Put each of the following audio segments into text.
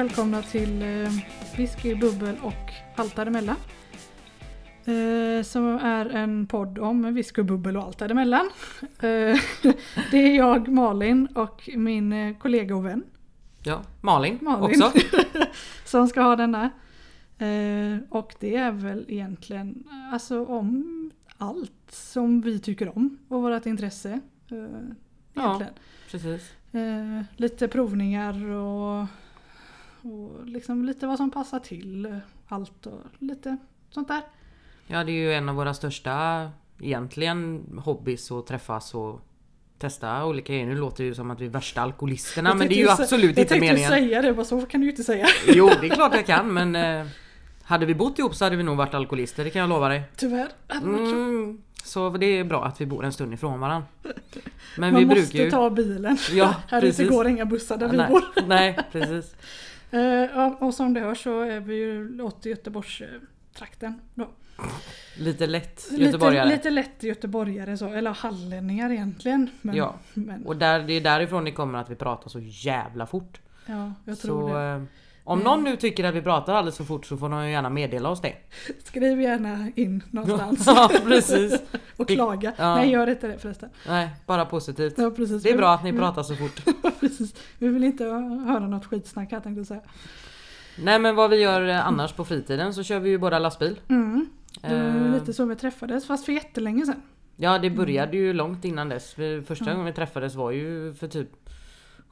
Eh, välkomna till uh, Whisky, Bubbel och allt däremellan. Uh, som är en podd om whisky, bubbel och allt däremellan. Uh, det är jag Malin och min kollega och vän. Ja, Malin, Malin. också. som ska ha denna. Och det är väl egentligen alltså om allt som vi tycker om och vårt intresse. Uh, Ja. egentligen. Precis. Eh, lite provningar och, och liksom lite vad som passar till allt och lite sånt där. Ja, det är ju en av våra största egentligen hobbys att träffas och testa olika grejer. Nu låter det ju som att vi är värsta alkoholisterna Jag men det är ju tänkte absolut Jag inte tänkte meningen. säga det, bara så kan du ju inte säga. Jo, det är klart jag kan men eh, hade vi bott ihop så hade vi nog varit alkoholister, det kan jag lova dig. Tyvärr. Mm, så det är bra att vi bor en stund ifrån varandra. Men Man vi måste brukar ju... ta bilen. Ja, Här ute går inga bussar där vi nej, bor. nej, precis. Eh, och, och som du hör så är vi ju åt Göteborgstrakten. Då. Lite lätt Lite, göteborgare. lite lätt göteborgare så, eller hallänningar egentligen. Men, Ja. men Och där, det är därifrån det kommer att vi pratar så jävla fort. ja, jag tror Så det. eh, om någon nu tycker att vi pratar alldeles för fort så får de gärna meddela oss det. Skriv gärna in någonstans. ja precis. Och klaga. Ja. Nej gör inte det förresten. Nej, bara positivt. Ja, precis. Det är bra att ni Vi- pratar så fort. precis. Vi vill inte höra något skitsnack här tänkte jag säga. Nej men vad vi gör eh, annars på fritiden så kör vi ju båda lastbil. Mm. Det var Eh, lite så vi träffades fast för jättelänge sedan. Ja det började ju långt innan dess. Första gången vi träffades var ju för typ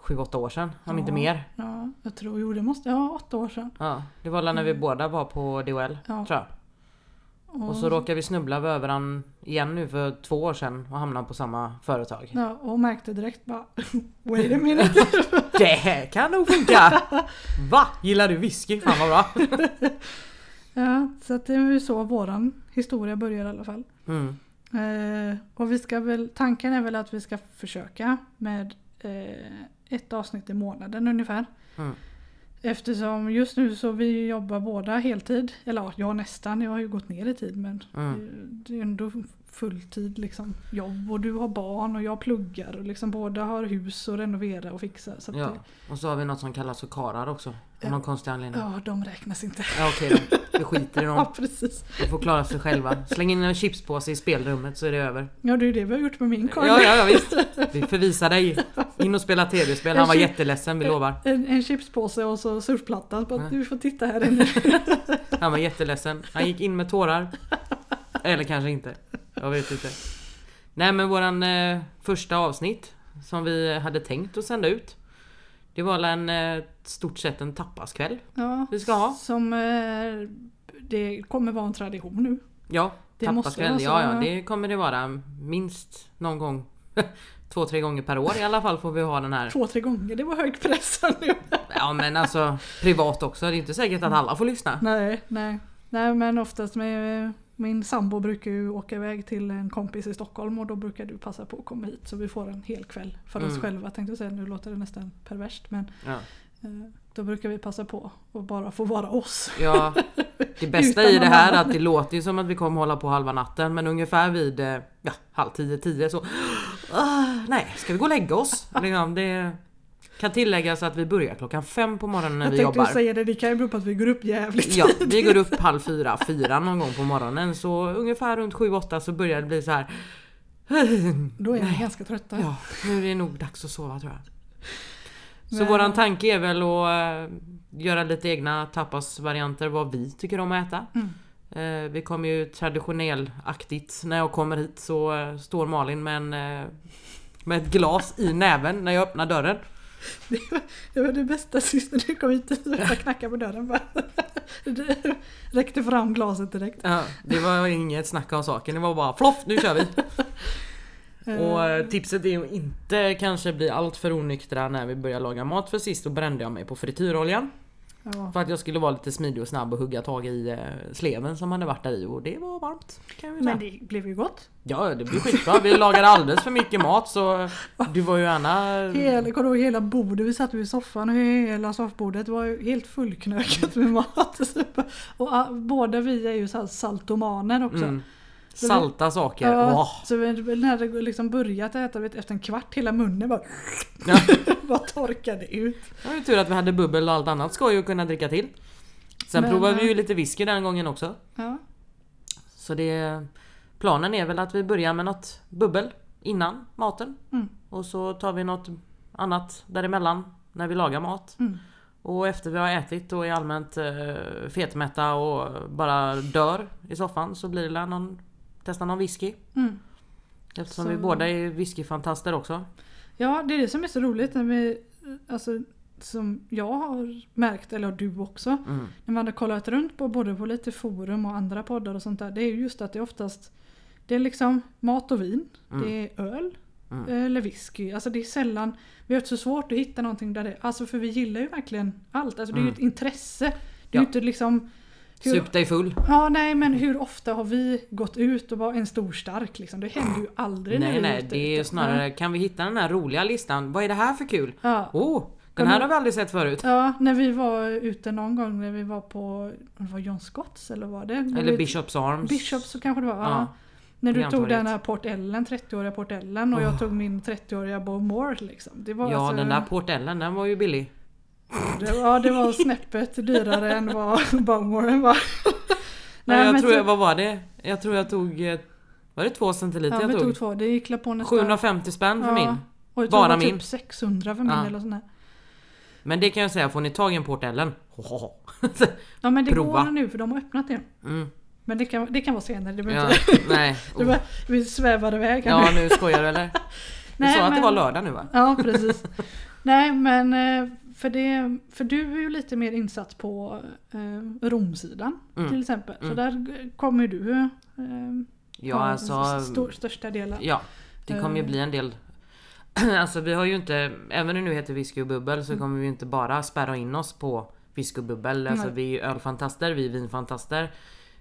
7-8 år sedan. Om Ja. inte mer. Ja, jag tror, jo det måste, ja åtta år sedan. Ja, det var när vi båda var på DHL. Mm. Ja. Tror jag. Och så råkade vi snubbla över varandra igen nu för två år sedan och hamnade på samma företag. Ja, och märkte direkt bara Wait a minute. Det kan nog funka! Va? Gillar du whisky? Fan vad bra! ja, så att det är ju så våran historia börjar i alla fall. Mm. Eh, och vi ska väl, tanken är väl att vi ska försöka med eh, ett avsnitt i månaden ungefär. Mm. Eftersom just nu så vi jobbar båda heltid. Eller ja, jag nästan. Jag har ju gått ner i tid men Mm. det- är ändå fulltid liksom jobb. Och du har barn och jag pluggar och liksom båda har hus och renovera och fixa. Så Ja. det, Och så har vi något som kallas för karar också. Av någon konstig anledning. ja, de räknas inte. Ja då. Vi skiter i Ja, dem. precis. De får klara sig själva. Släng in en chipspåse i spelrummet så är det över. Ja, det är det vi har gjort med min karl. Ja, ja, ja visst. Vi förvisar dig. In och spela tv-spel. Han var chip- jätteledsen, vi lovar. En, en chipspåse och så surfplatta. Så att Ja. du får titta här inne. Han var jätteledsen. Han gick in med tårar. Eller kanske inte. Jag vet inte. Nej men våran eh, första avsnitt som vi hade tänkt att sända ut. Det var en eh, stort sett en tapaskväll. Ja, Vi ska ha. Som eh, det kommer vara en tradition nu. Ja, tapaskväll. vara så, Ja, ja, det kommer det vara. Minst någon gång. Två, tre gånger per år i alla fall får vi ha den här. Två, tre gånger. Det var hög press nu. Ja men alltså privat också. Det är inte säkert att alla får lyssna. Nej, nej. Nej men oftast med min sambo brukar ju åka iväg till en kompis i Stockholm och då brukar du passa på att komma hit så vi får en hel kväll för oss Mm. själva tänkte jag säga. Nu låter det nästan perverst men Ja. eh, då brukar vi passa på och bara få vara oss. Ja, det bästa i det här är att det låter ju som att vi kommer hålla på halva natten men ungefär vid eh, ja, halv tio, tio så ah, Nej, ska vi gå och lägga oss? Liksom, det kan tilläggas att vi börjar klockan fem på morgonen när jag vi tänkte jobbar. säga det, det kan ju bero på att vi går upp jävligt Ja, vi går upp halv fyra, fyra någon gång på morgonen så ungefär runt sju, åtta så börjar det bli så här. Då är vi ganska trötta. Ja, nu är det nog dags att sova tror jag. Så Men- våran tanke är väl att eh, göra lite egna tapasvarianter vad vi tycker om att äta. Mm. Eh, vi kommer ju traditionellaktigt när jag kommer hit så eh, står Malin med en med ett glas i näven när jag öppnar dörren. Det var det bästa sist när du kom hit och jag knackade på dörren. Bara. Det räckte fram glaset direkt. Ja, det var inget snack om saken, det var bara floff, nu kör vi! Och eh, tipset är att inte kanske bli allt för onyktra när vi börjar laga mat för sist då brände jag mig på frityroljan. Ja. För att jag skulle vara lite smidig och snabb och hugga tag i eh, sleven som hade varit där i och det var varmt. Men det blev ju gott. Ja det blir skitbra, vi lagade alldeles för mycket mat så du var ju gärna... Hela, kommer du ihåg hela bordet? Vi satt i soffan och hela soffbordet var ju helt fullknökat med mat. Och ah, båda vi är ju saltomaner också. Mm. Salta saker. Ja, Åh. så när det liksom börjat äta vet, efter en kvart, hela munnen bara, Ja. bara torkade ut. Det var ju tur att vi hade bubbel och allt annat skoj att kunna dricka till. Sen Men, provade vi eh, ju lite whisky den gången också. Ja, Så det... Planen är väl att vi börjar med något bubbel innan maten. Mm. Och så tar vi något annat däremellan när vi lagar mat. Mm. Och efter vi har ätit och är allmänt eh, fetmätta och bara dör i soffan så blir det någon, testa någon whisky. mm. Eftersom Så- vi båda är whiskyfantaster också. ja, det är det som är så roligt när vi, alltså som jag har märkt, eller du också, Mm. när man har kollat runt på både på lite forum och andra poddar och sånt där. Det är ju just att det är oftast det är liksom mat och vin, Mm. det är öl Mm. eller whisky. Alltså det är sällan, vi har så svårt att hitta någonting där det, alltså för vi gillar ju verkligen allt. Alltså det är ju Mm. ett intresse. Det är Ja. ju inte liksom hur, Sup dig full. Ja nej men hur ofta har vi gått ut och var en stor stark liksom? Det händer ju aldrig när Nej vi nej, ute det är snarare kan vi hitta den här roliga listan? Vad är det här för kul? Ja. Oh, den här har vi aldrig sett förut. Ja, när vi var ute någon gång när vi var på, var John Scotts eller var det? När Eller Bishops Arms. Bishops så kanske det var. Ja. Ja. När du tog den här Port Ellen, 30-åriga Port Ellen och jag Oh. tog min 30-åriga Bowmore liksom. Det var Ja alltså, den där Portellen den var ju billig. Det, ja, det var snäppet dyrare än vad Bowmore var. Nej, jag men tror så- jag, vad var det? Jag tror jag tog... eh, Var det två centiliter Ja, jag tog? tog två. Det gick på nästan... 750 spänn för Ja. min. Och jag Bara var min. typ 600 för min Ja. eller sån här. Men det kan jag säga, får ni tag i en Portellen? Hohoho. Ja men det Prova. går nu för de har öppnat det. Mm. Men det kan, det kan vara senare. Det Ja, inte, nej. det bara, vi svävar iväg här Ja nu. nu skojar du eller? Du Nej, sa att det men- var lördag nu va? Ja precis. Nej men eh, för, det, för du är ju lite mer insatt på eh, romsidan Mm. till exempel. Så Mm. där kommer ju du eh, Ja alltså... stor, största delen. Ja, det kommer ju Eh. bli en del Alltså vi har ju inte, även om det nu heter whisky och bubbel så kommer vi ju inte bara spärra in oss på whisky och bubbel. Alltså Nej. vi är ju ölfantaster, vi är vinfantaster.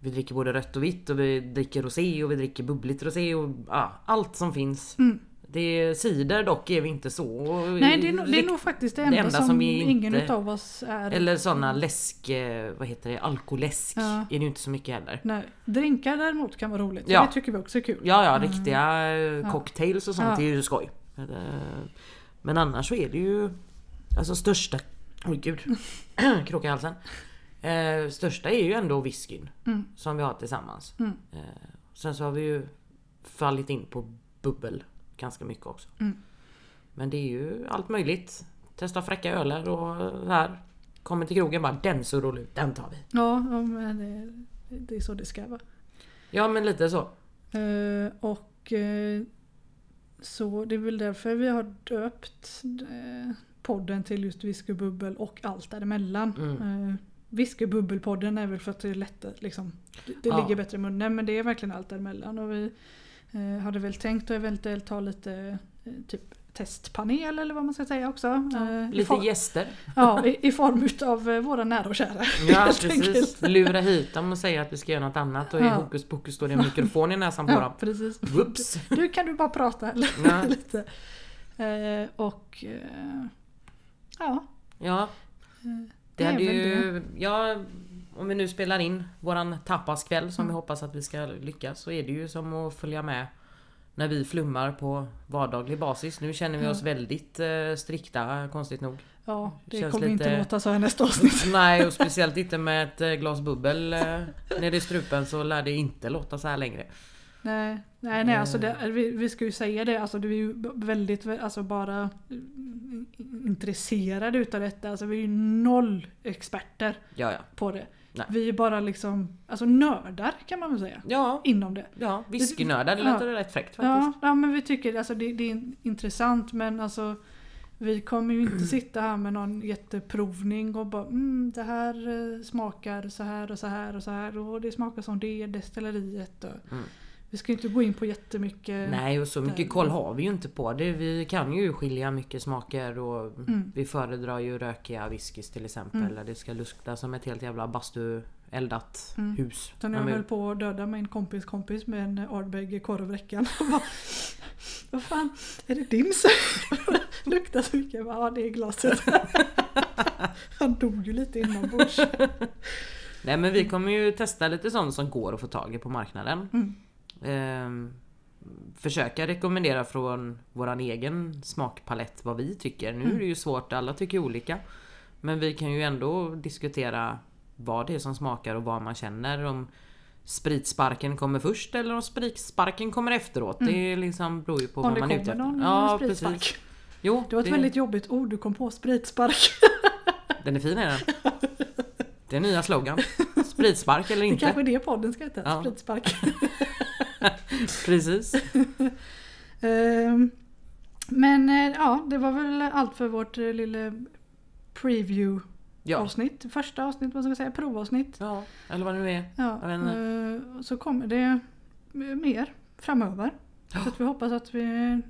Vi dricker både rött och vitt och vi dricker rosé och vi dricker bubbligt rosé och ja, allt som finns. Mm. Det är cider dock är vi inte så Nej det är, det är nog faktiskt det enda, enda som, som ingen inte- utav oss är. Eller såna läsk, vad heter det, alkoläsk Ja. är det ju inte så mycket heller. Nej, drinkar däremot kan vara roligt. Ja. Det tycker vi också är kul. Ja ja, Mm. riktiga cocktails och sånt Ja. är ju skoj. Men, eh, Men annars så är det ju Alltså största Oj gud Krok i halsen eh, Största är ju ändå whiskyn Mm. Som vi har tillsammans Mm. eh, Sen så har vi ju Fallit in på bubbel Ganska mycket också Mm. Men det är ju allt möjligt Testa fräcka öler och här Kommer till krogen bara den så rolig ut, den tar vi Ja, ja men det, det är så det ska vara. Ja men lite så Eh, och eh, så det är väl därför vi har döpt eh, podden till just Whiskybubbel och allt däremellan. Mm. Whiskybubbelpodden är väl för att det är lättare, liksom, det, det Ja. ligger bättre i munnen men det är verkligen allt däremellan. Och vi hade väl tänkt att eventuellt ha lite eh, typ testpanel eller vad man ska säga också. Eh, i, Lite form, gäster ja, i, i form utav eh, våra nära och kära. Ja precis, enkelt. lura hit dem och säga att vi ska göra något annat och i Ja. hokus pokus står det en mikrofon i näsan på Ja, dem. precis. Whoops! Du kan du bara prata? Ja, lite. Eh, och eh, ja. ja eh, det är hade ju... Ja, om vi nu spelar in våran tapaskväll som Mm. vi hoppas att vi ska lyckas så är det ju som att följa med när vi flummar på vardaglig basis. Nu känner vi oss väldigt eh, strikta konstigt nog. Ja, det Känns kommer lite- inte låta så här nästa avsnitt. Nej och speciellt inte med ett eh, glas bubbel eh, nere i strupen så lär det inte låta så här längre. Nej, nej, nej alltså Eh. det, vi, vi ska ju säga det. Alltså du är ju väldigt, alltså bara mm, intresserade utav detta. Alltså vi är ju noll experter Ja ja. på det. Nej. Vi är bara liksom, alltså nördar kan man väl säga. Ja, Inom det. ja whiskynördar det Ja. låter rätt fräckt faktiskt. Ja, ja men vi tycker alltså det, det är intressant men alltså vi kommer ju inte sitta här med någon jätteprovning och bara mm, det här eh, smakar så här och så här och så här och det smakar som det destilleriet. Och Mm. Vi ska ju inte gå in på jättemycket. Nej och så mycket där. koll har vi ju inte på det. Vi kan ju skilja mycket smaker och Mm. vi föredrar ju rökiga whiskys till exempel. Mm. Där det ska lukta som ett helt jävla bastueldat Mm. hus. Utan jag vi- höll på att döda min kompis kompis med en Ardbeg korvräckan. Vad fan, är det din son? Luktar så mycket. Bara, Ja det är glaset. Han dog ju lite inombords. Nej men vi kommer ju testa lite sånt som går att få tag i på marknaden. Mm. Ehm, försöka rekommendera från våran egen smakpalett vad vi tycker. Nu är det ju svårt, alla tycker olika. Men vi kan ju ändå diskutera vad det är som smakar och vad man känner. Om spritsparken kommer först eller om spritsparken kommer efteråt. Det liksom beror ju på Om vad det man är ute någon Ja, spritspark. precis. Jo, Det var ett väldigt jobbigt ord du kom på, spritspark. Den är fin är den. Det är nya slogan. Spritspark eller Det inte. kanske är det podden ska heta, Ja. spritspark. Precis. Ehm, Men eh, ja, det var väl allt för vårt eh, lilla preview Ja. avsnitt. Första avsnitt, vad ska jag säga, provavsnitt. ja, eller vad det nu är. Ja, eh, så kommer det mer framöver. Så att vi hoppas att vi,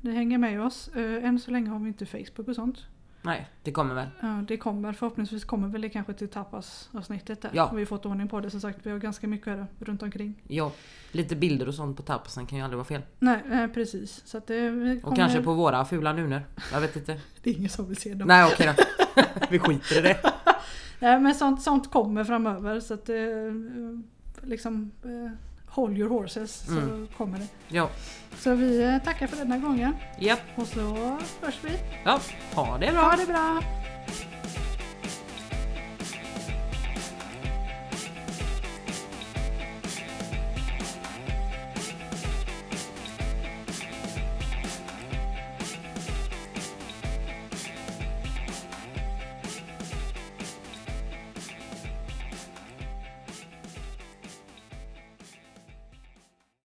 ni hänger med oss. Än så länge har vi inte Facebook och sånt. Nej, det kommer väl. Ja, det kommer, förhoppningsvis kommer väl det kanske till tapas-avsnittet där. Ja. Vi har fått ordning på det som sagt. Vi har ganska mycket här runt omkring. Ja, lite bilder och sånt på tapsen kan ju aldrig vara fel. Nej, eh, precis. Så att det vi Och kanske på våra fula nunor. Jag vet inte. Det är ingen som vill se dem. Nej okej då. Vi skiter i det. Nej, men sånt, sånt kommer framöver. Så att eh, liksom eh, Hold your horses så Mm. kommer det. Ja. Så vi eh, tackar för denna gången. Japp. Och så hörs vi. Ja. Ha det bra. Ha det bra!